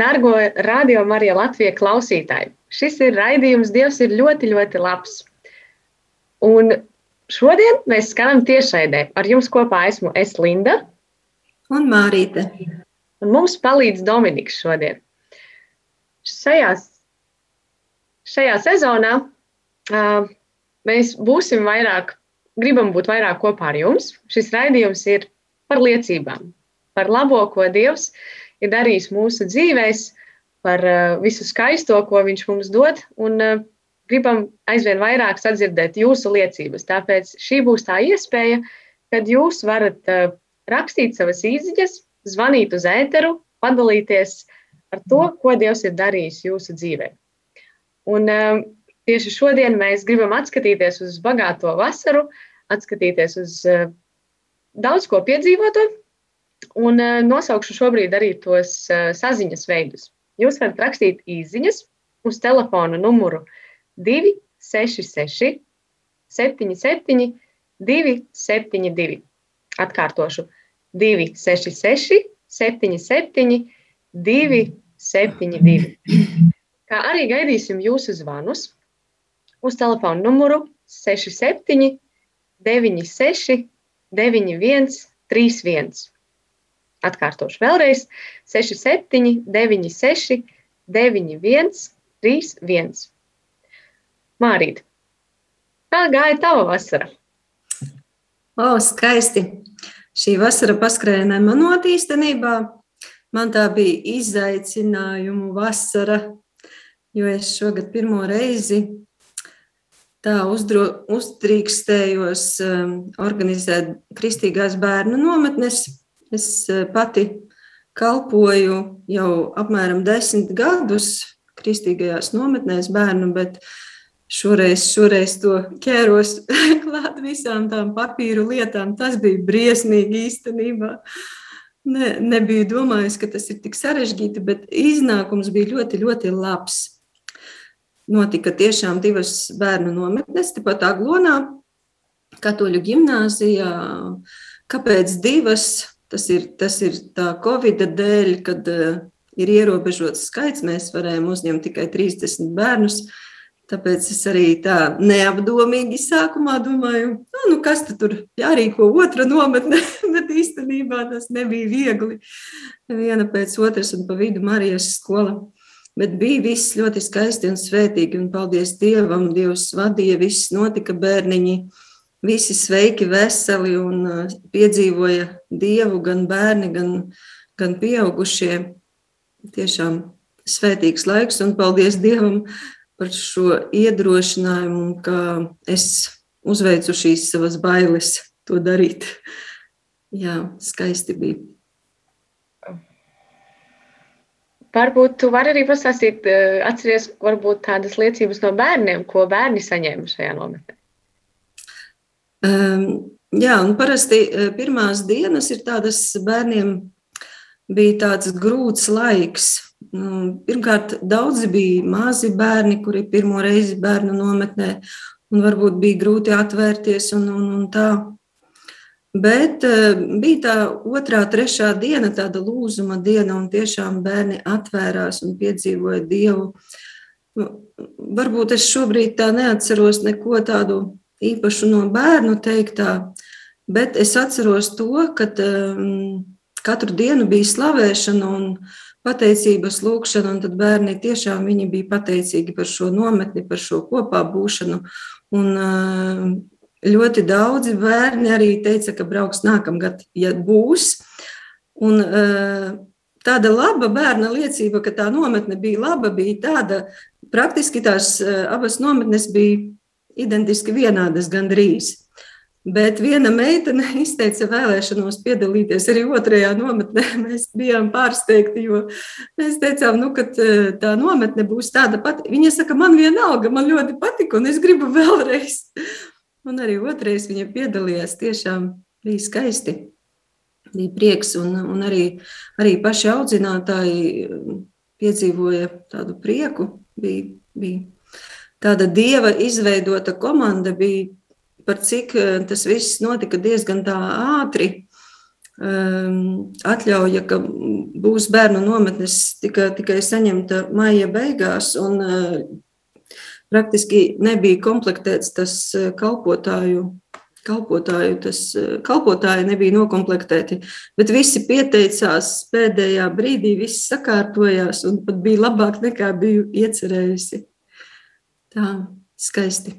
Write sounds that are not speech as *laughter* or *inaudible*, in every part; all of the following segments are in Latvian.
Dārgo radio Marija Latvijas klausītāji! Šis ir raidījums Dievs ir ļoti, ļoti labs. Un šodien mēs skanam tiešraidē. Ar jums kopā esmu es Linda, Un Mārīte. un mums palīdz Dominiks šodien. Šajā, šajā sezonā uh, mēs būsim vairāk, gribam būt vairāk kopā ar jums. Šis raidījums ir par liecībām, par labo, ko Dievs ir darījis mūsu dzīvēm, par uh, visu skaisto, ko Viņš mums dod. Un, uh, gribam aizvien vairāk sadzirdēt jūsu liecības. Tāpēc šī būs tā iespēja, kad jūs varat uh, rakstīt savas īsiņas, zvanīt uz ēteru, padalīties ar to, ko Dievs ir darījis jūsu dzīvē. Un tieši šodien mēs gribam atskatīties uz bagāto vasaru, atskatīties uz daudz ko piedzīvotu, un uh, nosaukšu šobrīd arī tos uh, saziņas veidus. Jūs varat rakstīt īsiņas uz telefona numuru 266, 77, 272. Atkārtošu 266, 77, 272. Kā arī gaidīsim jūsu zvanus uz telefona numuru 67, 96, 91, 31. Atkārtošu vēlreiz 67, 96, 91, 31. Mārīt, kā gāja tava vasara? O, skaisti! Šī vasara paskrēja nemanot īstenībā. Man tā bija izaicinājumu vasara, jo es šogad pirmo reizi tā uzdro, uzdrīkstējos um, organizēt kristīgās bērnu nometnes. Es uh, pati kalpoju jau apmēram desmit gadus kristīgajās nometnēs bērnu, bet šoreiz, šoreiz to ķēros *laughs* klāt visām tām papīru lietām. Tas bija briesmīgi īstenībā. Ne, nebiju domājis, ka tas ir tik sarežģīti, bet iznākums bija ļoti, ļoti labs. Notika tiešām divas bērnu nometnes, tepat Aglonā, Katoļu gimnāzijā. Kāpēc divas? Tas ir, tas ir tā Covid dēļ, kad uh, ir ierobežots skaits. Mēs varējām uzņemt tikai 30 bērnus. Tāpēc es arī tā neapdomīgi sākumā domāju, nu, nu kas tur jārīko otra nometne, *laughs* bet īstenībā tas nebija viegli. Viena pēc otras un pa vidu Marijas skola. Bet bija viss ļoti skaisti un svētīgi, un paldies Dievam, Dievs vadīja, viss notika bērniņi, visi sveiki, veseli un uh, piedzīvoja Dievu gan bērni, gan, gan pieaugušie. Tiešām svētīgs laiks, un paldies Dievam par šo iedrošinājumu, ka es uzveicu šīs savas bailes to darīt. Jā, skaisti bija. Varbūt tu vari arī pastāstīt, eh, atceries varbūt tādas liecības no bērniem, ko bērni saņēma šajā nometnē. Um, jā, un parasti eh, pirmās dienas ir tādas bērniem bija tāds grūts laiks. Nu, pirmkārt, daudzi bija mazi bērni, kuri pirmo reizi bērnu nometnē, un varbūt bija grūti atvērties un, un, un tā. Bet uh, bija tā otrā, trešā diena, tāda lūzuma diena, un tiešām bērni atvērās un piedzīvoja Dievu. Nu, varbūt es šobrīd tā neatceros neko tādu īpašu no bērnu teiktā, bet es atceros to, ka um, katru dienu bija slavēšana un pateicības lūkšana, un tad bērni tiešām bija pateicīgi par šo nometni, par šo kopā būšanu. Un, uh, ļoti daudzi bērni arī teica, ka brauks nākamgad, ja būs. Un, tāda laba bērna liecība, ka tā nometne bija laba, bija tāda, praktiski tās eh, abas nometnes bija identiski vienādas gandrīz. Bet viena meitene izteica vēlēšanos piedalīties arī otrajā nometnē. *laughs* Mēs bijām pārsteigti, jo mēs teicām, nu, ka eh, tā nometne būs tāda pati. Viņa saka, man vienalga, man ļoti patika, un es gribu *laughs* vēlreiz. Un arī otrais viņa piedalījās. Tiešām bija skaisti. Bija prieks, un, un arī, arī paši audzinātāji piedzīvoja tādu prieku. Bija, bija tāda dieva izveidota komanda, bija par cik eh, tas viss notika diezgan tā ātri. Ehm, atļauja, ka būs bērnu nometnes tika, tikai saņemta maija beigās, un eh, praktiski nebija komplektēts tas eh, kalpotāju. Kalpotāju, tas, kalpotāji nebija noklāpēti, bet visi pieteicās pēdējā brīdī, viss sakārtojās un pat bija labāk nekā biju iecerējusi. Tā skaisti.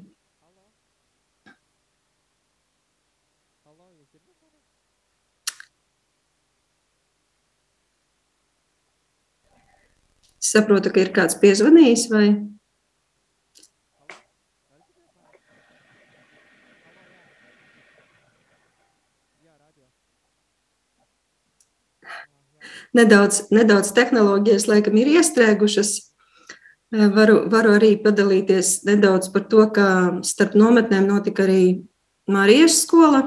Saprotu, ka ir kāds piezvanījis vai? Nedaudz, nedaudz tehnoloģijas laikam ir iestrēgušas. Varu, varu arī padalīties nedaudz par to, kā starp nometnēm notika arī Marijas skola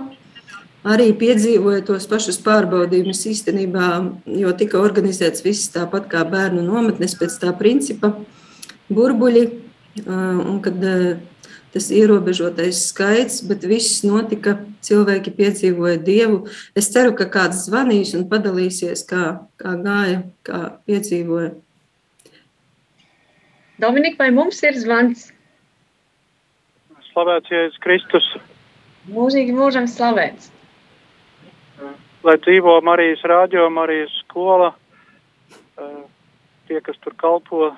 arī piedzīvoja tos pašus pārbaudījumus īstenībā, jo tika organizēts viss tāpat kā bērnu nometnes pēc tā principa burbuļi, un kad tas ierobežotais skaits, bet viss notika, cilvēki piedzīvoja Dievu. Es ceru, ka kāds zvanīs un padalīsies, kā, kā gāja, kā piedzīvoja. Dominika, vai mums ir zvans? Slavēts Jēzus Kristus. Mūžīgi mūžam slavēts lai dzīvo Marijas rādio, Marijas skola, tie, kas tur kalpo.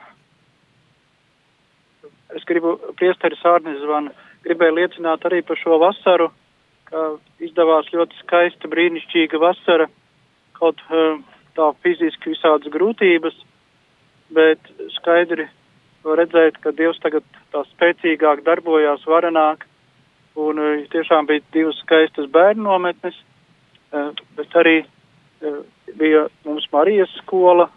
Es gribu, priesteris Ārnis zvanu, gribēju liecināt arī par šo vasaru, ka izdevās ļoti skaista, brīnišķīga vasara, kaut tā fiziski visādas grūtības, bet skaidri redzēt, ka Dievs tagad tā spēcīgāk darbojās, varenāk, un eh, tiešām bija divas skaistas bērnu nometnes, Eh, bet arī eh, bija mums Marijas skola,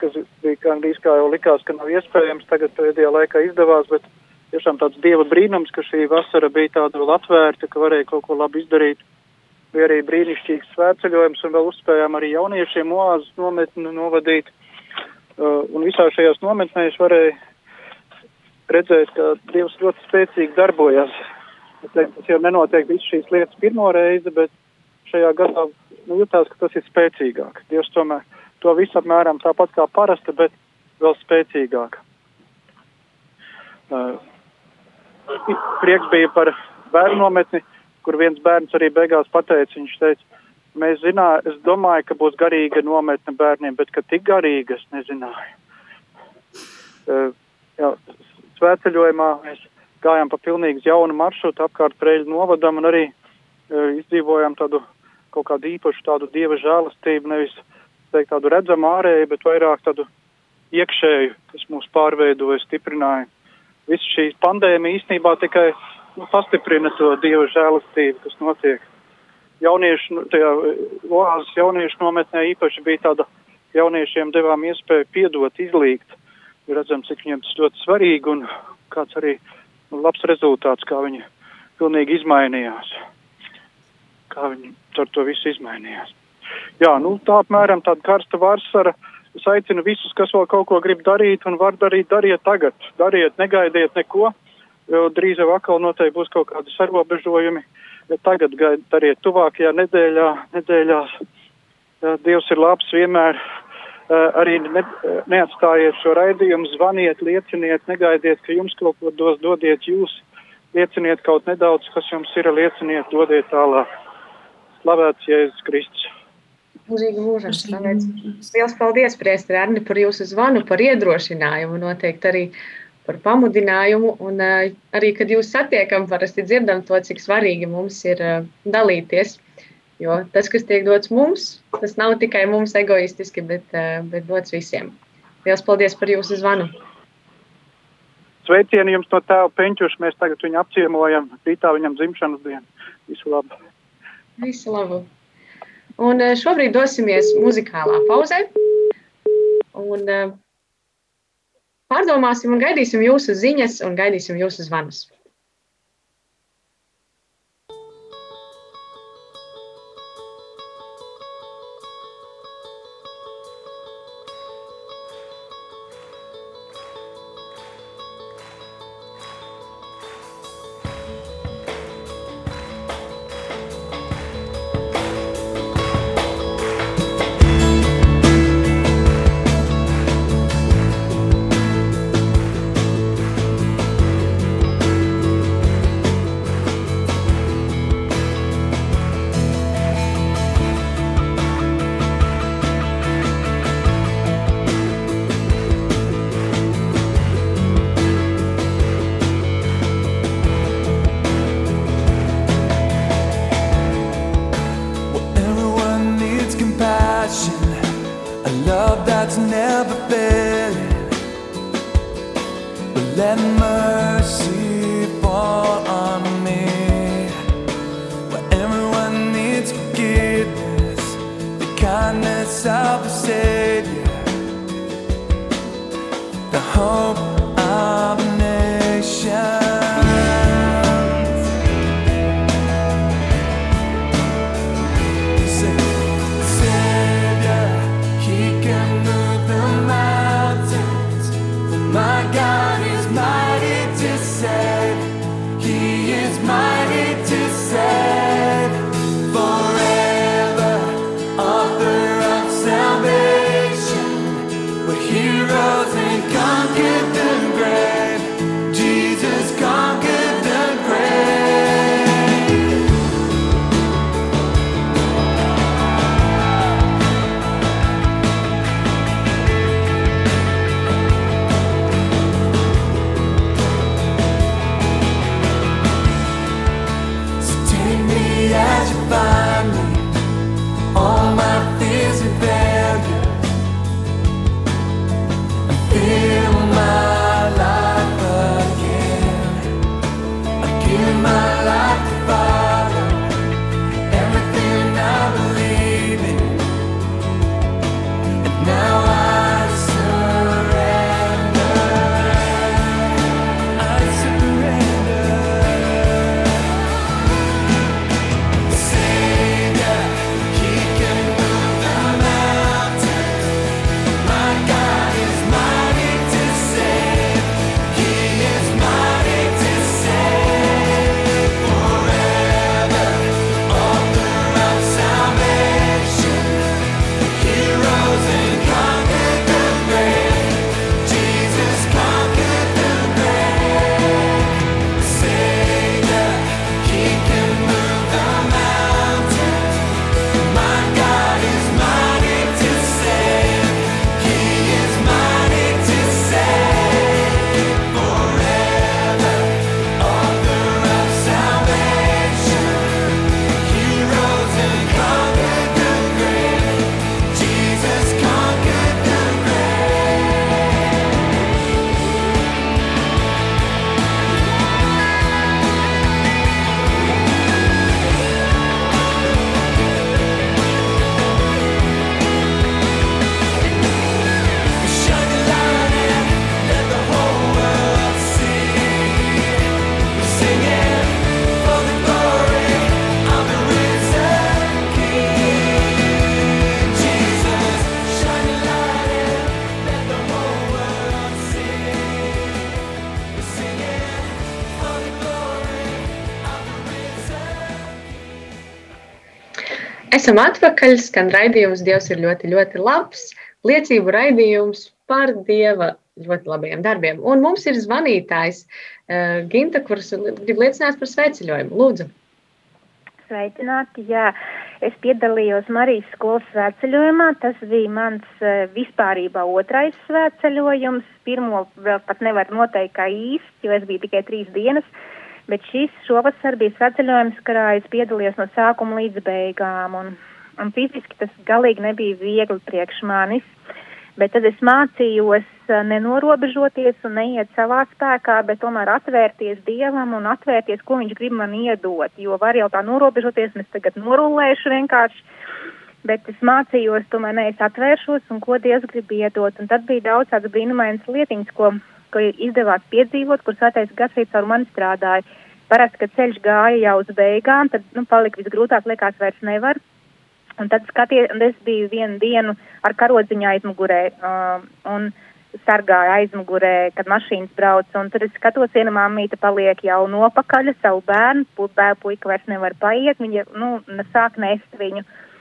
kas bija gandrīz kā jau likās, ka nav iespējams, tagad pēdējā laikā izdevās, bet tiešām tāds dieva brīnums, ka šī vasara bija tāda vēl atvērta, ka varēja kaut ko labi izdarīt. Bija arī brīnišķīgs svētceļojums un vēl uzspējām arī jauniešiem oāzes nometni novadīt. Un visā šajās nometnēs varēja redzēt, ka Dievs ļoti spēcīgi darbojas. Tas jau nenotiek visu šīs lietas pirmo reizi, bet šajā gadā nu, jutās, ka tas ir spēcīgāk. Dievs tomēr to visu apmēram tāpat kā parasti, bet vēl spēcīgāk. Uh, prieks bija par bērnu nometni, kur viens bērns arī beigās pateica, viņš teica, mēs zinājām, es domāju, ka būs garīga nometne bērniem, bet ka tik garīga es nezināju. Uh, svētceļojumā mēs gājām pa pilnīgi jaunu maršrutu apkārt Preļu novadam un arī uh, izdzīvojām tādu kaut kādu īpašu tādu dieva žēlastību, nevis teikt tādu redzamu ārēju, bet vairāk tādu iekšēju, kas mūs pārveidoja, stiprināja. Viss šī pandēmija īstenībā tikai nu, pastiprina to dieva žēlastību, kas notiek. Jauniešu, nu, tajā oāzes jauniešu nometnē īpaši bija tāda jauniešiem devām iespēju piedot, izlīgt. Redzam, cik viņiem tas ļoti svarīgi un kāds arī nu, labs rezultāts, kā viņi pilnīgi izmainījās kā viņi ar to visu izmainījās. Jā, nu tā apmēram tāda karsta vasara. Es aicinu visus, kas vēl kaut ko grib darīt un var darīt, dariet tagad. Dariet, negaidiet neko, jo drīz jau atkal noteikti būs kaut kādi sarobežojumi. Ja tagad gaid, dariet tuvākajā nedēļā, nedēļās. Ja, Dievs ir labs vienmēr. Uh, arī ne, neatstājiet šo raidījumu, zvaniet, lieciniet, negaidiet, ka jums kaut ko dos, dodiet jūs, lieciniet kaut nedaudz, kas jums ir, lieciniet, dodiet tālāk. Slavēts Jēzus Kristus. Mūžīgi slavēts. Liels paldies, priestri Arni, par jūsu zvanu, par iedrošinājumu, noteikti arī par pamudinājumu. Un uh, arī, kad jūs satiekam, parasti dzirdam to, cik svarīgi mums ir uh, dalīties. Jo tas, kas tiek dots mums, tas nav tikai mums egoistiski, bet, eh, bet dots visiem. Lielas paldies par jūsu zvanu! Sveicieni jums no tēva Peņķuša. Mēs tagad viņu apciemojam. Rītā viņam dzimšanas diena. Visu labu! Visu labu! Un eh, šobrīd dosimies muzikālā pauzē. Un eh, pārdomāsim un gaidīsim jūsu ziņas un gaidīsim jūsu zvanus. Esam atpakaļ, skan raidījums. Dievs ir ļoti, ļoti labs. Liecību raidījums par Dieva ļoti labajiem darbiem. Un mums ir zvanītājs uh, Ginta, kurš grib liecināt par sveceļojumu. Lūdzu, Sveicināti, jā. Es piedalījos Marijas skolas svētceļojumā. Tas bija mans eh, vispārībā otrais svētceļojums. Pirmo vēl pat nevar noteikt kā īsts, jo es biju tikai trīs dienas. Bet šis šovasar bija svētceļojums, kurā es piedalījos no sākuma līdz beigām, un, un fiziski tas galīgi nebija viegli priekš manis. Bet tad es mācījos eh, nenorobežoties un neiet savā spēkā, bet tomēr atvērties Dievam un atvērties, ko Viņš grib man iedot. Jo var jau tā norobežoties, un es tagad norulēšu vienkārši. Bet es mācījos, tomēr ne, es atvēršos un ko Dievs grib iedot. Un tad bija daudz tādas brīnumainas lietiņas, ko ko izdevās piedzīvot, kur svētais arī caur mani strādāja. Parasti, kad ceļš gāja jau uz beigām, tad nu, palika visgrūtāk, liekas, vairs nevar. Un tad skaties, un es biju vienu dienu ar karodziņu aizmugurē uh, un sargāju aizmugurē, kad mašīnas brauc. Tad es skatos, viena mamīte paliek jau nopakaļ savu bērnu, bērnu puika vairs nevar paiet, viņa, nu, sāk nest viņu. Uh,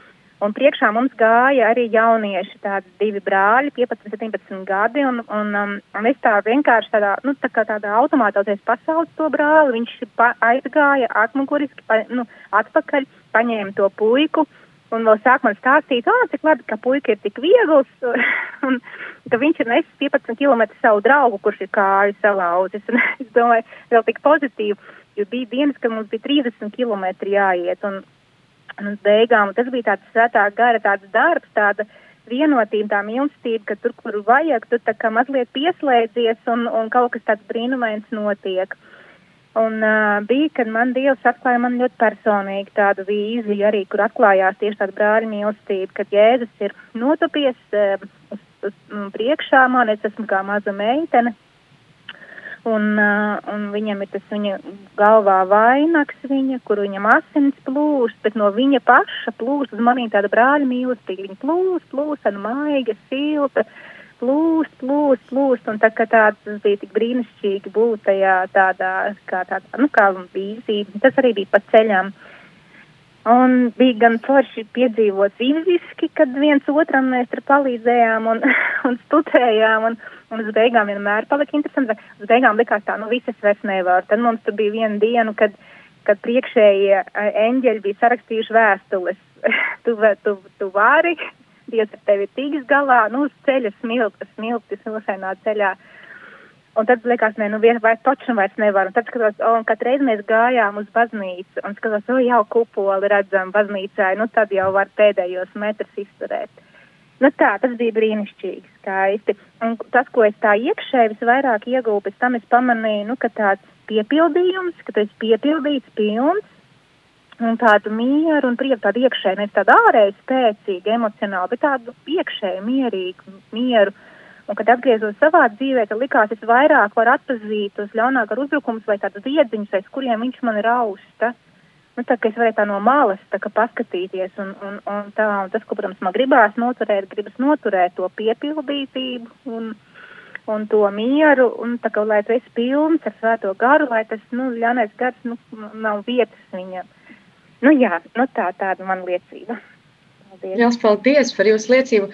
Un priekšā mums gāja arī jaunieši, tādi divi brāļi, 15, 17 gadi, un, un, um, un es tā vienkārši tādā, nu, tā kā tādā automātozēs pasaules to brāli, viņš aizgāja atmuguriski, pa, nu, atpakaļ, paņēma to puiku, un vēl sāk man stāstīt, ah, cik labi, ka puika ir tik viegls, *laughs* un ka viņš ir nesis 15 km savu draugu, kurš ir kāju salauzis, un *laughs* es domāju, vēl tik pozitīvi, jo bija dienas, kad mums bija 30 km jāiet, un, Un beigām tas bija tāds svētā gara tāds darbs, tāda vienotība, tā mīlestība, ka tur, kur vajag, tu tā kā mazliet pieslēdzies un, un kaut kas tāds brīnumains notiek. Un uh, bija, kad man Dievs atklāja man ļoti personīgi tādu vīziju arī, kur atklājās tieši tāda brāļa mīlestība, kad Jēzus ir notupies uh, uz, uz, uz priekšā man, es esmu kā maza meitene, un, uh, un viņam ir tas viņa galvā vainags, viņa, kur viņam asins plūst, bet no viņa paša plūst uz manī tāda brāļa mīlestība. Viņa plūst, plūst, un maiga, silta, plūst, plūst, plūst, un tā kā tāds bija tik brīnišķīgi būt tajā tādā, kā tādā, nu, kā vīzija. Tas arī bija pa ceļām. Un bija gan forši piedzīvot fiziski, kad viens otram mēs tur palīdzējām un, *laughs* un studējām, un, Un uz beigām vienmēr palika interesanti. Uz beigām likās tā, nu visas vairs nevar. Tad mums tur bija viena diena, kad, kad priekšējie eņģeļi bija sarakstījuši vēstules. *laughs* tu, tu, tu vari, Dievs ar tevi tiks galā, nu uz ceļa smilti, smilti smilšainā ceļā. Un tad likās, ne, nu vien vai točnu vairs nevar. Un tad skatos, o, un katru reizi mēs gājām uz baznīcu, un skatos, o, jau kupoli redzam baznīcā, nu tad jau var pēdējos metrus izturēt. Nu tā, tas bija brīnišķīgi, skaisti. Un tas, ko es tā iekšēji visvairāk iegūstu, pēc tam es pamanīju, nu, ka tāds piepildījums, ka tu esi piepildīts, pilns, un tādu mieru un prieku tādu iekšēju, nevis tādu ārēju spēcīgu, emocionālu, bet tādu iekšēju mierīgu mieru. Un, kad atgriezos savā dzīvē, tad likās, es vairāk varu atpazīt tos ļaunākā uzbrukums vai tādus iedziņus, aiz kuriem viņš man rausta. Nu, tā, ka es varēju tā no malas tā, paskatīties, un, un, un, tā, un tas, ko, protams, man gribās noturēt, gribas noturēt to piepildītību un, un to mieru, un tā kā, lai tu esi pilns ar svēto garu, lai tas, nu, ļaunais gars, nu, nav vietas viņam. Nu, jā, nu, tā tāda man liecība. Paldies. Jās, paldies par jūsu liecību.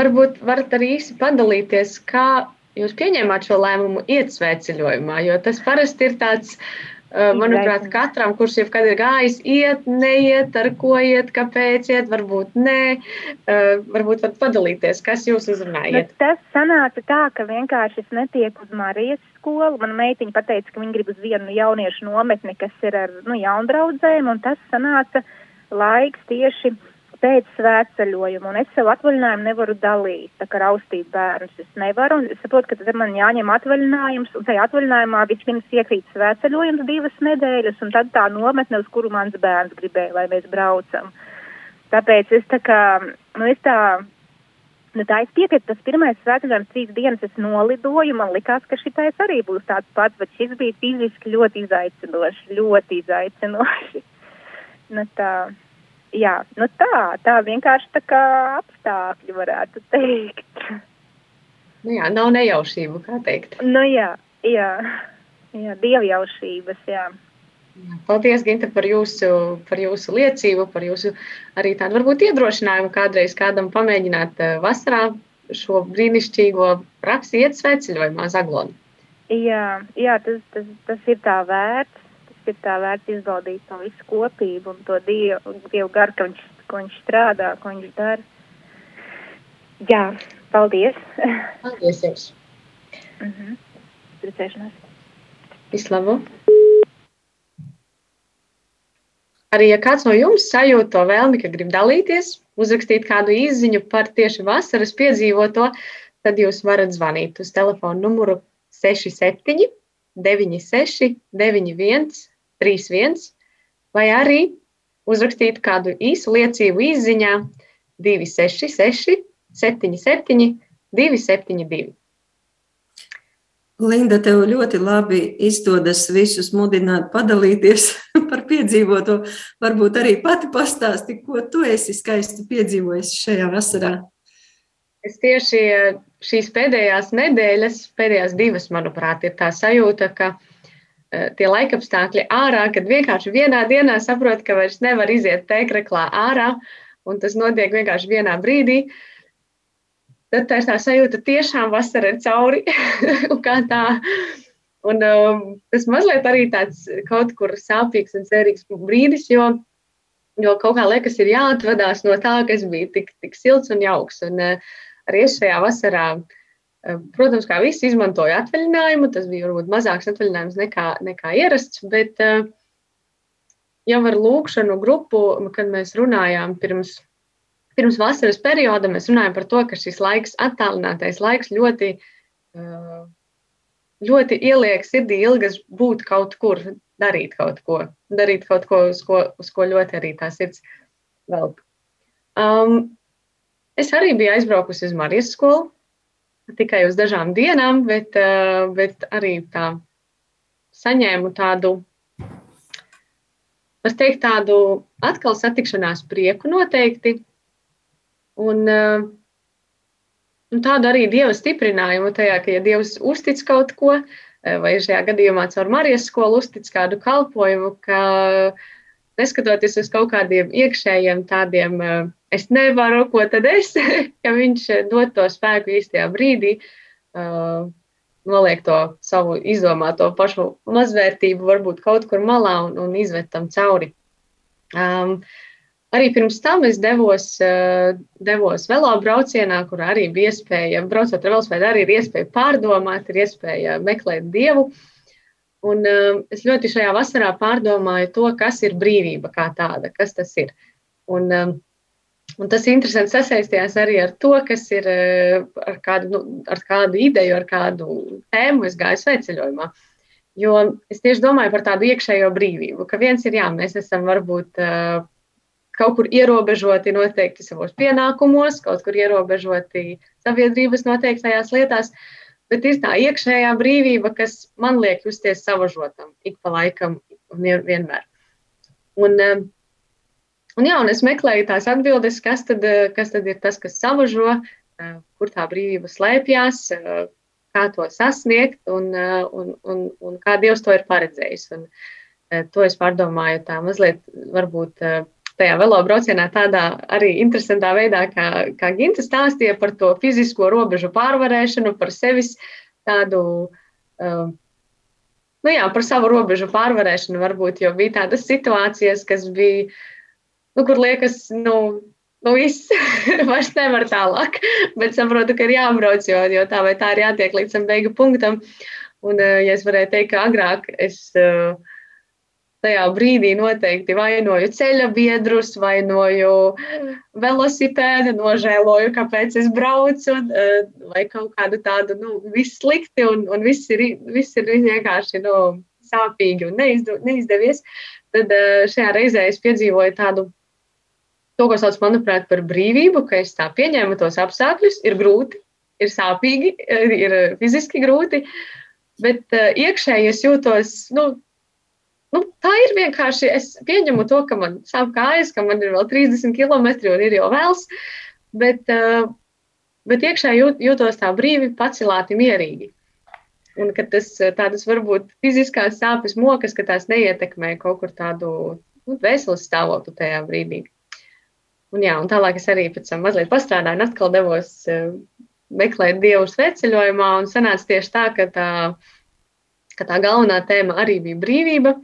Varbūt varat arī īsi padalīties, kā jūs pieņēmāt šo lēmumu iet svētceļojumā, jo tas parasti ir tāds uh, Manuprāt, katram, kurš jebkad ir gājis, iet, neiet, ar ko iet, kāpēc iet, varbūt nē, varbūt varat padalīties, kas jūs uzrunājat. Nu, tas sanāca tā, ka vienkārši es netieku uz Marijas skolu. Mana meitiņa pateica, ka viņa grib uz vienu jauniešu nometni, kas ir ar nu, jaundraudzēm, un tas sanāca laiks tieši pēc svētceļojuma, un es sev atvaļinājumu nevaru dalīt, tā kā raustīt bērnus. Es nevaru, un es saprotu, ka tad man jāņem atvaļinājums, un tajā atvaļinājumā vispirms iekrīt svētceļojums divas nedēļas, un tad tā nometne, uz kuru mans bērns gribēja, lai mēs braucam. Tāpēc es tā kā, nu es tā, nu tā es piekrītu, tas pirmais svētceļojums trīs dienas es nolidoju, man likās, ka šitais arī būs tāds pats, bet šis bija fiziski ļoti izaicinoši, ļoti izaicinoši. *laughs* Nu tā jā, nu tā, tā vienkārši tā kā apstākļi varētu teikt. Nu jā, nav nejaušību, kā teikt. Nu jā, jā, jā dievjaušības, jā. Paldies, Ginta, par jūsu, par jūsu liecību, par jūsu arī tādu varbūt iedrošinājumu kādreiz kādam pamēģināt eh, vasarā šo brīnišķīgo praksi iet sveceļojumā Zaglonu. Jā, jā tas, tas, tas ir tā vērts ir tā vērts izbaudīt to visu kopību un to dievu, dievu garu, ka viņš, ko viņš strādā, ko viņš dara. Jā, paldies. *laughs* Paldies jums. Mhm. Priecēšanās. Vislabu. arī, ja kāds no jums sajūt to vēlmi, ka grib dalīties, uzrakstīt kādu īziņu par tieši vasaras piedzīvoto, tad jūs varat zvanīt uz telefonu numuru 67 96 91 31 vai arī uzrakstīt kādu īsu liecību īziņā 266 77 272. Linda, tev ļoti labi izdodas visus mudināt, padalīties *laughs* par piedzīvoto. Varbūt arī pati pastāsti, ko tu esi skaisti piedzīvojis šajā vasarā. Es tieši eh, šīs pēdējās nedēļas, pēdējās divas, manuprāt, ir tā sajūta, ka tie laikapstākļi ārā, kad vienkārši vienā dienā saprot, ka vairs nevar iziet tēkraklā ārā, un tas notiek vienkārši vienā brīdī. Tad tā ir tā sajūta, ka tiešām vasara ir cauri. *laughs* tā. Un, um, tas mazliet arī tāds kaut kur sāpīgs un cerīgs brīdis, jo, jo kaut kā liekas, ir jāatvadās no tā, kas bija tik, tik silts un jauks. Un, uh, arī šajā vasarā, uh, protams, kā visi izmantoju atvaļinājumu, tas bija varbūt mazāks atvaļinājums nekā, nekā ierasts, bet jau ar lūkšanu grupu, kad mēs runājām pirms pirms vasaras perioda mēs runājam par to, ka šis laiks, attālinātais laiks, ļoti, ļoti ieliek sirdī ilgas būt kaut kur, darīt kaut ko, darīt kaut ko, uz ko, uz ko ļoti arī tā sirds velk. Um, es arī biju aizbraukusi uz Marijas skolu, tikai uz dažām dienām, bet, uh, bet arī tā saņēmu tādu, var teikt, tādu atkal satikšanās prieku noteikti, Un, eh, un tādu arī Dieva stiprinājumu tajā, ka ja Dievs uztic kaut ko, eh, vai šajā gadījumā caur Marijas skolu uztic kādu kalpojumu, ka neskatoties uz kaut kādiem iekšējiem tādiem, eh, es nevaru, ko tad es, *laughs* ka viņš dod to spēku īstajā brīdī, noliek to savu izdomāto pašu mazvērtību varbūt kaut kur malā un, un izvet tam cauri. Um, Arī pirms tam es devos, eh, devos velo braucienā, kur arī bija iespēja, braucot ar velospēdu, arī ir iespēja pārdomāt, ir iespēja meklēt dievu. Un uh, es ļoti šajā vasarā pārdomāju to, kas ir brīvība kā tāda, kas tas ir. Un, uh, un tas interesanti sasaistījās arī ar to, kas ir uh, ar, kādu, nu, ar kādu ideju, ar kādu tēmu es gāju sveceļojumā. Jo es tieši domāju par tādu iekšējo brīvību, ka viens ir jā, mēs esam varbūt uh, kaut kur ierobežoti noteikti savos pienākumos, kaut kur ierobežoti sabiedrības noteiktajās lietās, bet ir tā iekšējā brīvība, kas man liek justies savažotam ik pa laikam un vienmēr. Un, eh, un, jā, un es meklēju tās atbildes, kas tad, eh, kas tad ir tas, kas savažo, eh, kur tā brīvība slēpjas, kā to sasniegt un, un, un, un kā Dievs to ir paredzējis. Un, to es pārdomāju tā mazliet varbūt tajā velo braucienā tādā arī interesantā veidā, kā, kā Ginta stāstīja par to fizisko robežu pārvarēšanu, par sevis tādu, uh, nu jā, par savu robežu pārvarēšanu varbūt, jo bija tādas situācijas, kas bija, nu, kur liekas, nu, nu viss, *laughs* vairs nevar tālāk, bet saprotu, ka ir jābrauc, jo, jo tā vai tā ir jātiek līdz tam beigu punktam. Un, uh, ja es varēju teikt, ka agrāk es uh, tajā brīdī noteikti vainoju ceļa biedrus, vainoju velosipēdu, nožēloju, kāpēc es braucu, eh, vai kaut kādu tādu, nu, viss slikti un, un viss ir, viss ir vienkārši nu, sāpīgi un neizdu, neizdevies. Tad eh, šajā reizē es piedzīvoju tādu, to, ko sauc, manuprāt, par brīvību, ka es tā pieņēmu tos apstākļus, ir grūti, ir sāpīgi, ir fiziski grūti, bet iekšēji es jūtos, nu, Nu, tā ir vienkārši. Es pieņemu to, ka man sāp kājas, ka man ir vēl 30 km un ir jau vēls. Bet, uh, bet iekšā jūt, jūtos tā brīvi, pacilāti, mierīgi. Un ka tas tādas varbūt fiziskās sāpes mokas, ka tās neietekmē kaut kur tādu nu, veselas stāvokli tajā brīdī. Un, jā, un tālāk es arī pēc tam mazliet pastrādāju, un atkal devos uh, meklēt dievu sveceļojumā, un sanāca tieši tā, ka tā, ka tā galvenā tēma arī bija brīvība.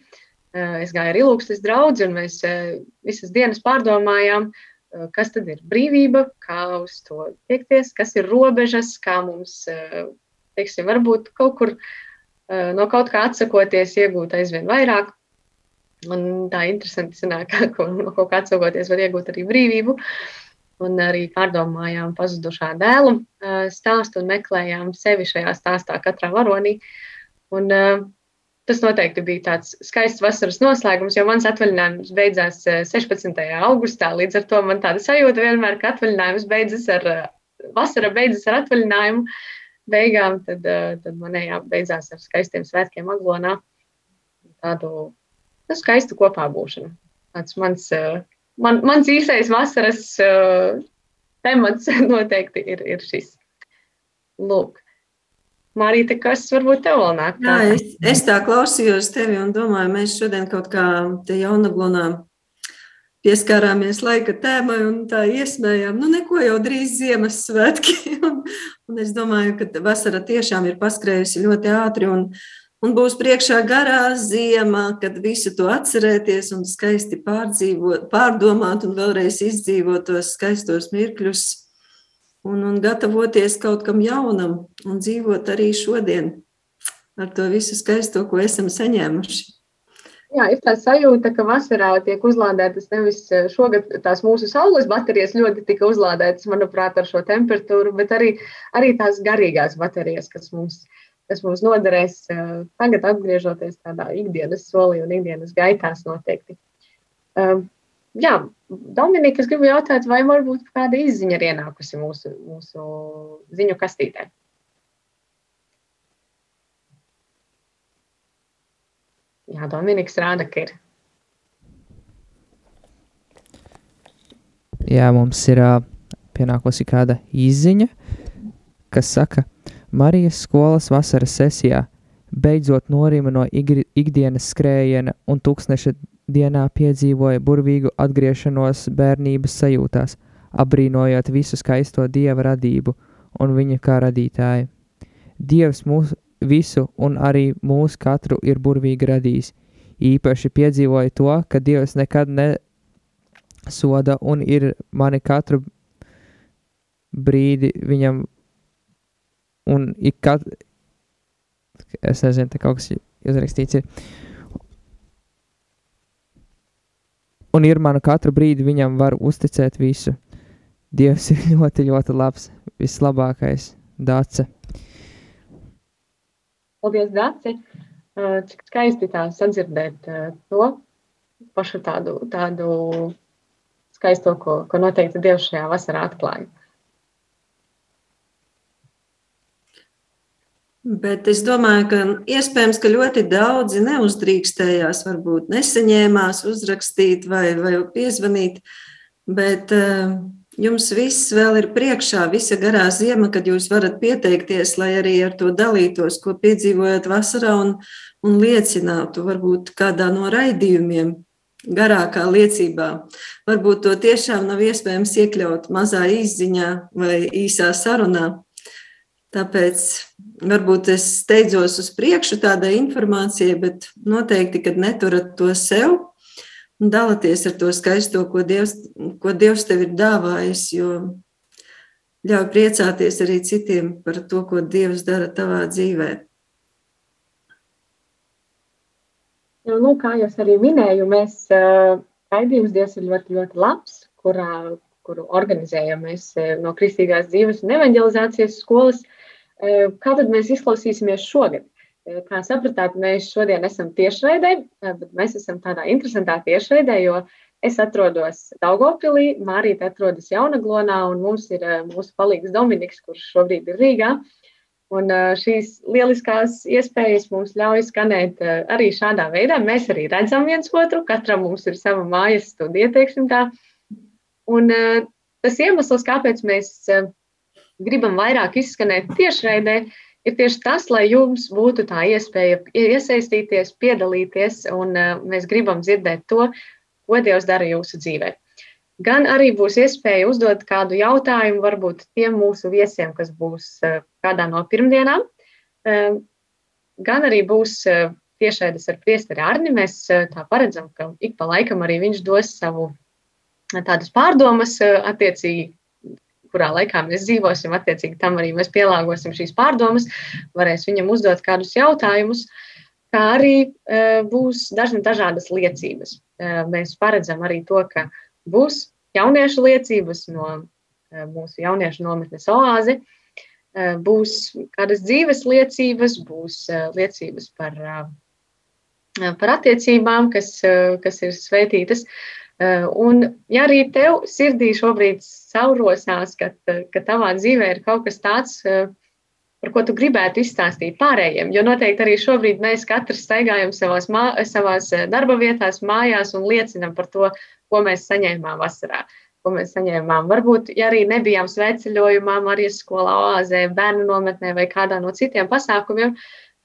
Eh, es gāju ar ilūgstas draugu, un mēs eh, visas dienas pārdomājām, eh, kas tad ir brīvība, kā uz to tiekties, kas ir robežas, kā mums, teiksim, varbūt kaut kur no kaut kā atsakoties, iegūt aizvien vairāk. Un tā interesanti sanāk, ka no kaut kā atsaugoties var iegūt arī brīvību. Un arī pārdomājām pazudušā dēlu stāstu un meklējām sevi šajā stāstā katrā varonī. Un, tas noteikti bija tāds skaists vasaras noslēgums, jo mans atvaļinājums beidzās 16. augustā. Līdz ar to man tāda sajūta vienmēr, ka atvaļinājums beidzas ar vasara beidzas ar atvaļinājumu beigām, tad, tad manējā beidzās ar skaistiem svētkiem Aglonā. Tādu nu, skaistu kopā būšanu. Tāds mans, man, mans īsais vasaras uh, temats *laughs* noteikti ir, ir šis. Lūk. Marīte, kas varbūt tev vēl nāk? Jā, es, es tā klausījos tevi un domāju, mēs šodien kaut kā te jaunaglonā pieskārāmies laika tēmai un tā iesmējām. Nu, neko jau drīz Ziemassvētki. *laughs* un, un es domāju, ka vasara tiešām ir paskrējusi ļoti ātri un, un būs priekšā garā ziema, kad visu to atcerēties un skaisti pārdzīvot, pārdomāt un vēlreiz izdzīvot tos skaistos mirkļus un, un gatavoties kaut kam jaunam un dzīvot arī šodien ar to visu skaisto, ko esam saņēmuši. Jā, ir tā sajūta, ka vasarā tiek uzlādētas nevis eh, šogad tās mūsu saules baterijas ļoti tika uzlādētas, manuprāt, ar šo temperatūru, bet arī, arī tās garīgās baterijas, kas mums, kas mums noderēs tagad atgriežoties tādā ikdienas solī un ikdienas gaitās noteikti. Jā, Dominika, es gribu jautāt, vai varbūt kāda izziņa ir ienākusi mūsu, mūsu ziņu kastītē? Jā, Dominiks rāda, ka ir. Jā, mums ir pienākusi kāda izziņa, kas saka, Marijas skolas vasaras sesijā beidzot norima no ikdienas skrējiena un tūkstneša dienā piedzīvoja burvīgu atgriešanos bērnības sajūtās, apbrīnojot visu skaisto dieva radību un viņa kā radītāju. Dievs mūs, visu un arī mūs katru ir burvīgi radījis. Īpaši piedzīvoju to, ka Dievs nekad nesoda un ir mani katru brīdi viņam un ik kat... Es nezinu, te kaut kas uzrakstīts ir. Un ir manu katru brīdi viņam var uzticēt visu. Dievs ir *laughs* ļoti, ļoti labs, vislabākais, dace. Paldies, Dārci! Cik skaisti tā sadzirdēt to pašu tādu, tādu skaisto, ko, ko noteikti Dievs šajā vasarā atklāja. Bet es domāju, ka iespējams, ka ļoti daudzi neuzdrīkstējās, varbūt nesaņēmās uzrakstīt vai, vai piezvanīt. Bet uh, Jums viss vēl ir priekšā, visa garā zima, kad jūs varat pieteikties, lai arī ar to dalītos, ko piedzīvojat vasarā un, un liecinātu varbūt kādā no raidījumiem, garākā liecībā. Varbūt to tiešām nav iespējams iekļaut mazā izziņā vai īsā sarunā. Tāpēc varbūt es steidzos uz priekšu tādai informācijai, bet noteikti, kad neturat to sev, un dalieties ar to skaisto, ko Dievs, ko Dievs tev ir dāvājis, jo ļauj priecāties arī citiem par to, ko Dievs dara tavā dzīvē. Nu, nu, kā jau arī minēju, mēs raidījums Dievs ir ļoti, ļoti labs, kurā, kuru organizējam mēs no Kristīgās dzīves un evanģelizācijas skolas. Kā tad mēs izklausīsimies šogad? Kā sapratāt, mēs šodien esam tiešraidē, bet mēs esam tādā interesantā tiešraidē, jo es atrodos Daugopilī, Mārīte atrodas Jaunaglonā un mums ir mūsu palīgs Dominiks, kurš šobrīd ir Rīgā. Un šīs lieliskās iespējas mums ļauj skanēt arī šādā veidā. Mēs arī redzam viens otru, katram mums ir sava mājas studija, teiksim tā. Un tas iemesls, kāpēc mēs gribam vairāk izskanēt tiešraidē, ir tieši tas, lai jums būtu tā iespēja iesaistīties, piedalīties, un uh, mēs gribam dzirdēt to, ko Dievs dara jūsu dzīvē. Gan arī būs iespēja uzdot kādu jautājumu varbūt tiem mūsu viesiem, kas būs uh, kādā no pirmdienām. Uh, gan arī būs tiešaidas ar priesteri Arni. Mēs tā paredzam, ka ik pa laikam arī viņš dos savu tādas pārdomas attiecīgi kurā laikā mēs dzīvosim, attiecīgi tam arī mēs pielāgosim šīs pārdomas, varēs viņam uzdot kādus jautājumus. kā arī uh, būs dažna, dažādas liecības. Uh, mēs paredzam arī to, ka būs jauniešu liecības no uh, mūsu jauniešu nometnes oāzi, būs kādas dzīves liecības, būs liecības par, par attiecībām, kas, kas ir svētītas. Un, ja arī tev sirdī šobrīd saurosās, ka, ka tavā dzīvē ir kaut kas tāds, uh, par ko tu gribētu izstāstīt pārējiem. Jo noteikti arī šobrīd mēs katrs staigājam savās, mā, savās eh, darba vietās, mājās un liecinam par to, ko mēs saņēmām vasarā. Ko mēs saņēmām. Varbūt, ja arī nebijām sveceļojumā, Marijas skolā, oāzē, bērnu nometnē vai kādā no citiem pasākumiem,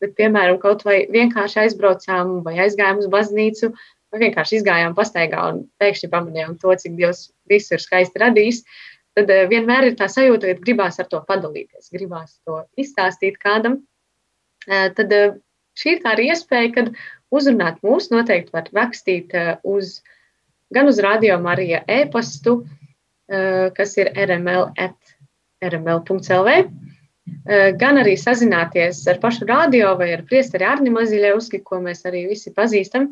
bet, piemēram, kaut vai vienkārši aizbraucām vai aizgājām uz baznīcu, vai vienkārši izgājām pastaigā un pēkšņi pamanījām to, cik Dievs visu ir skaisti radījis. Uh, tad eh, vienmēr ir tā sajūta, ka gribās ar to padalīties, gribās to izstāstīt kādam. Eh, tad eh, šī ir tā arī iespēja, kad uzrunāt mūs noteikti var rakstīt uz, gan uz radio Marija e-pastu, kas ir rml at rml.lv, gan arī sazināties ar pašu radio vai ar priesteri Arni Maziļevski, ko mēs arī visi pazīstam,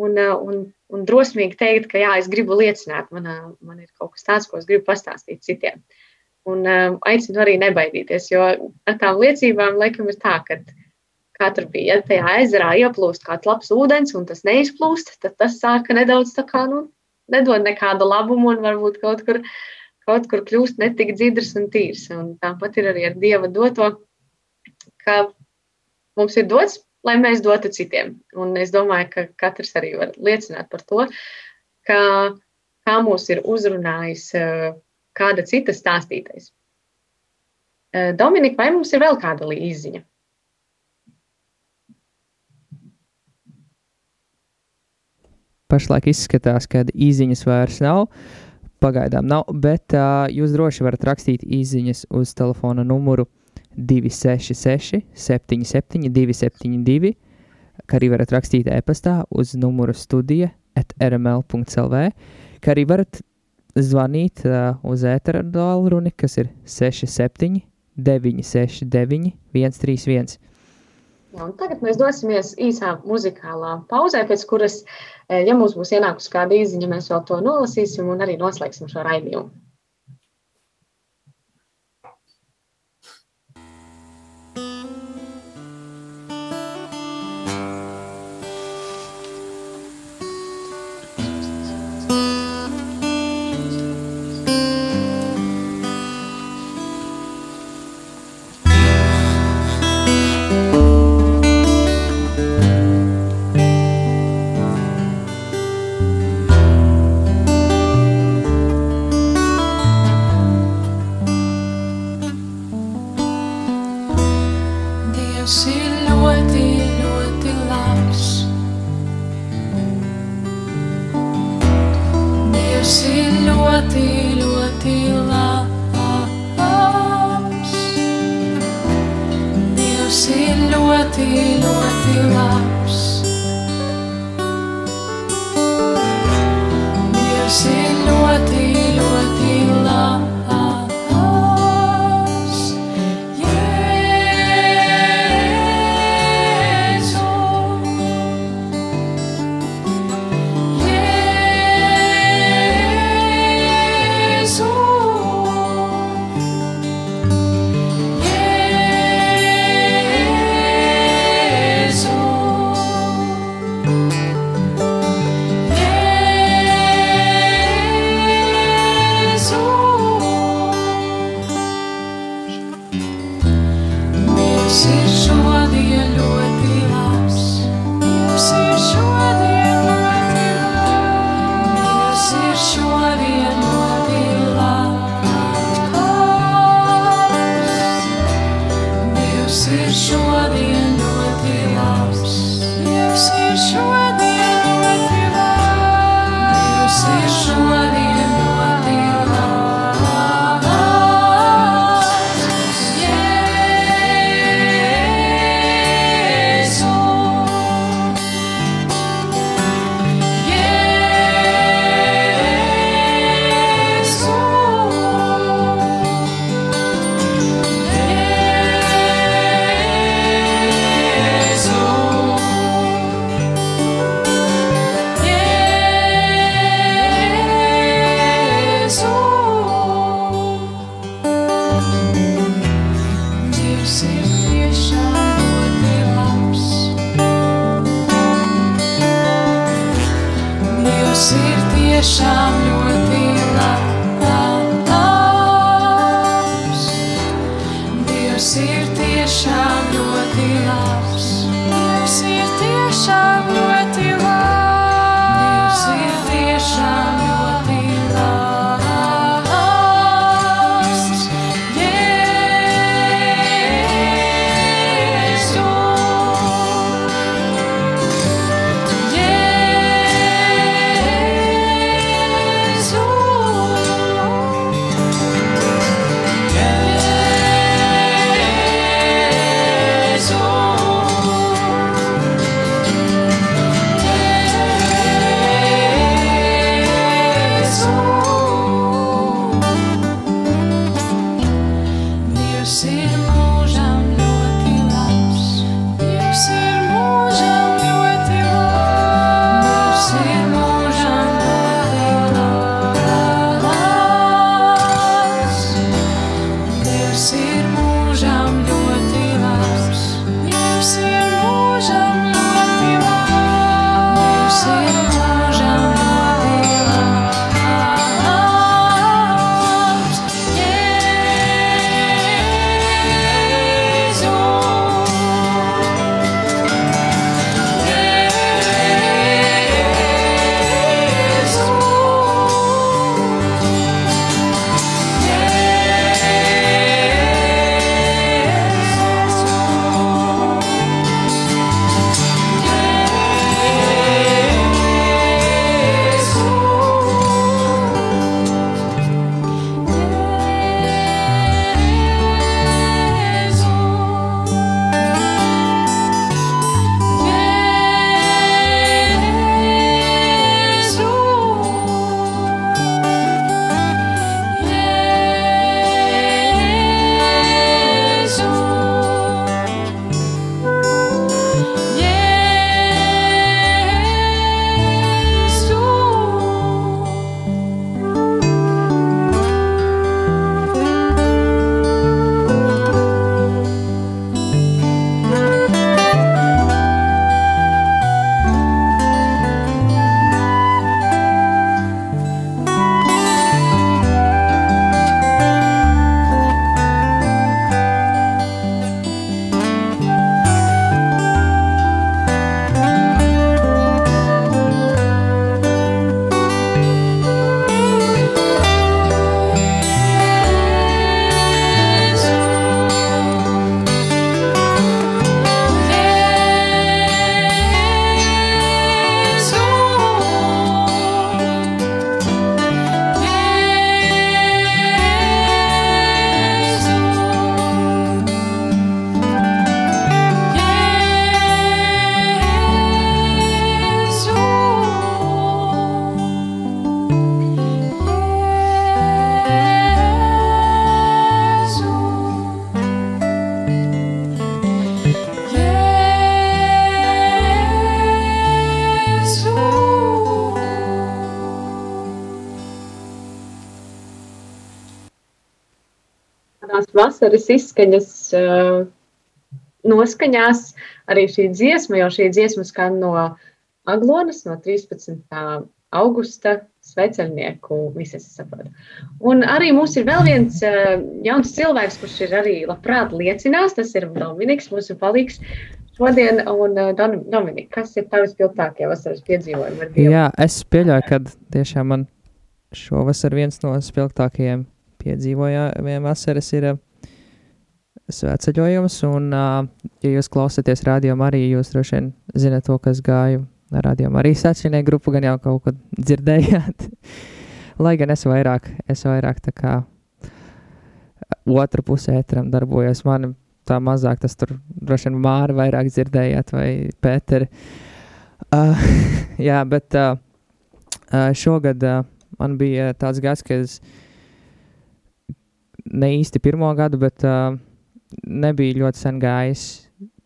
un, un un drosmīgi teikt, ka jā, es gribu liecināt, man, man ir kaut kas tāds, ko es gribu pastāstīt citiem. Un um, aicinu arī nebaidīties, jo ar tām liecībām laikam ir tā, ka tur bija, ja tajā ezerā ieplūst kāds labs ūdens un tas neizplūst, tad tas sāka nedaudz tā kā, nu, nedod nekādu labumu un varbūt kaut kur, kaut kur kļūst netik dzidrs un tīrs. Un tāpat ir arī ar Dieva doto, ka mums ir dots lai mēs dotu citiem. Un es domāju, ka katrs arī var liecināt par to, ka, kā mūs ir uzrunājis eh, kāda cita stāstītais. Eh, Dominika, vai mums ir vēl kāda līziņa? Pašlaik izskatās, ka īsiņas vairs nav. Pagaidām nav, bet uh, jūs droši varat rakstīt īsiņas uz telefona numuru 67969 266, 77, 272, kā arī varat rakstīt e-pastā uz numuru studija at rml.clv, kā arī varat zvanīt uh, uz ētera tālruni, kas ir 67, 969, 131. Jā, tagad mēs dosimies īsā muzikālā pauzē, pēc kuras, ja mums būs ienākusi kāda īziņa, mēs vēl to nolasīsim un arī noslēgsim šo raidījumu. תהילתי, לו לא התהילה vasaras izskaņas uh, noskaņās. Arī šī dziesma, jo šī dziesma skan no Aglonas, no 13. augusta sveceļnieku, visas saprotu. Un arī mums ir vēl viens uh, jauns cilvēks, kurš ir arī labprāt liecinās, tas ir Dominiks, mūsu palīgs šodien. Un Dom- Dominika, kas ir tavi spilgtākie vasaras piedzīvojumi? Jā, es pieļauju, ka tiešām man šovasar viens no spilgtākajiem piedzīvojumiem vasaras ir uh, svētceļojums. Un, uh, ja jūs klausāties radio arī, jūs droši vien zinat to, kas gāju radio arī svētceļnieku grupu, gan jau kaut ko dzirdējāt. *laughs* Lai gan es vairāk, es vairāk tā kā otra pusē ētram darbojos. Man tā mazāk tas tur droši vien māri vairāk dzirdējāt vai Pēteri. Uh, *laughs* jā, bet uh, uh, šogad uh, man bija tāds gads, ka es ne īsti pirmo gadu, bet uh, nebija ļoti sen gājis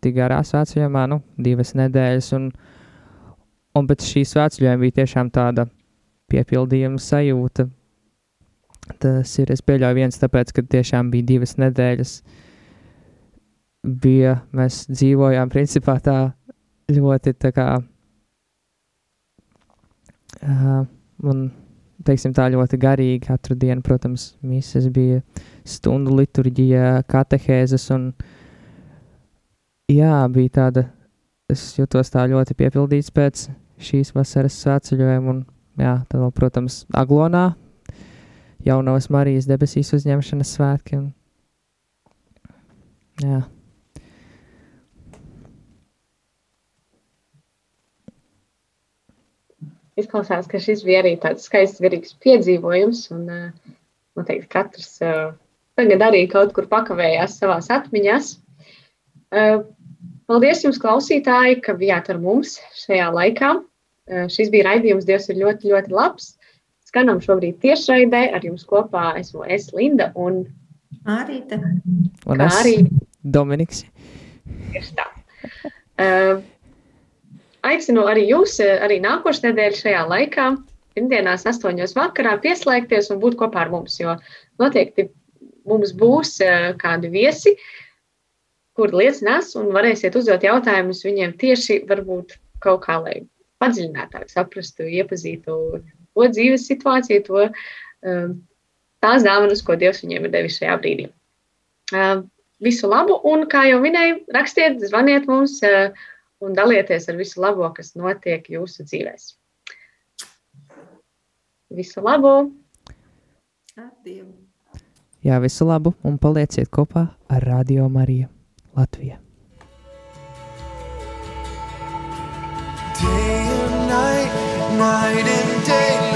tik garā svētceļojumā, nu, divas nedēļas. Un, un pēc šī svētceļojuma bija tiešām tāda piepildījuma sajūta. Tas ir, es pieļauju viens, tāpēc, ka tiešām bija divas nedēļas. Bija, mēs dzīvojām principā tā ļoti tā kā, uh, un teiksim, tā ļoti garīgi. Katru dienu, protams, mises bija stundu liturģija, katehēzes un jā, bija tāda, es jutos tā ļoti piepildīts pēc šīs vasaras svētceļojuma un jā, tad vēl, protams, Aglonā jaunavas Marijas debesīs uzņemšanas svētki un jā. Izklausās, ka šis bija arī tāds skaists, garīgs piedzīvojums. Un, uh, noteikti katrs uh, tagad arī kaut kur pakavējās savā atmiņās. Uh, paldies jums, klausītāji, ka bijāt ar mums šajā laikā. Šis bija raidījums, Dievs ir ļoti, ļoti labs. Skanam šobrīd tiešraidē, ar jums kopā esmu es, Linda un Mārīta. Un es, arī Dominiks. tieši tā. Uh, aicinu arī jūs, eh, arī nākošais nedēļa šajā laikā, pirmdienās, astoņos vakarā, pieslēgties un būt kopā ar mums. Jo noteikti mums būs eh, kādi viesi, kur liecinās un varēsiet uzdot jautājumus viņiem tieši varbūt kaut kā, lai padziļinātāk saprastu, iepazītu to dzīves situāciju, to eh, tās dāvanas, ko Dievs viņiem ir devis šajā brīdī. Visu labu, un kā jau minēju, rakstiet, zvaniet mums un dalieties ar visu labo, kas notiek jūsu dzīvēs. Visu labu! Ar Dievu. Jā, visu labu un palieciet kopā ar Radio Mariju Latviju. Day and night, night and day,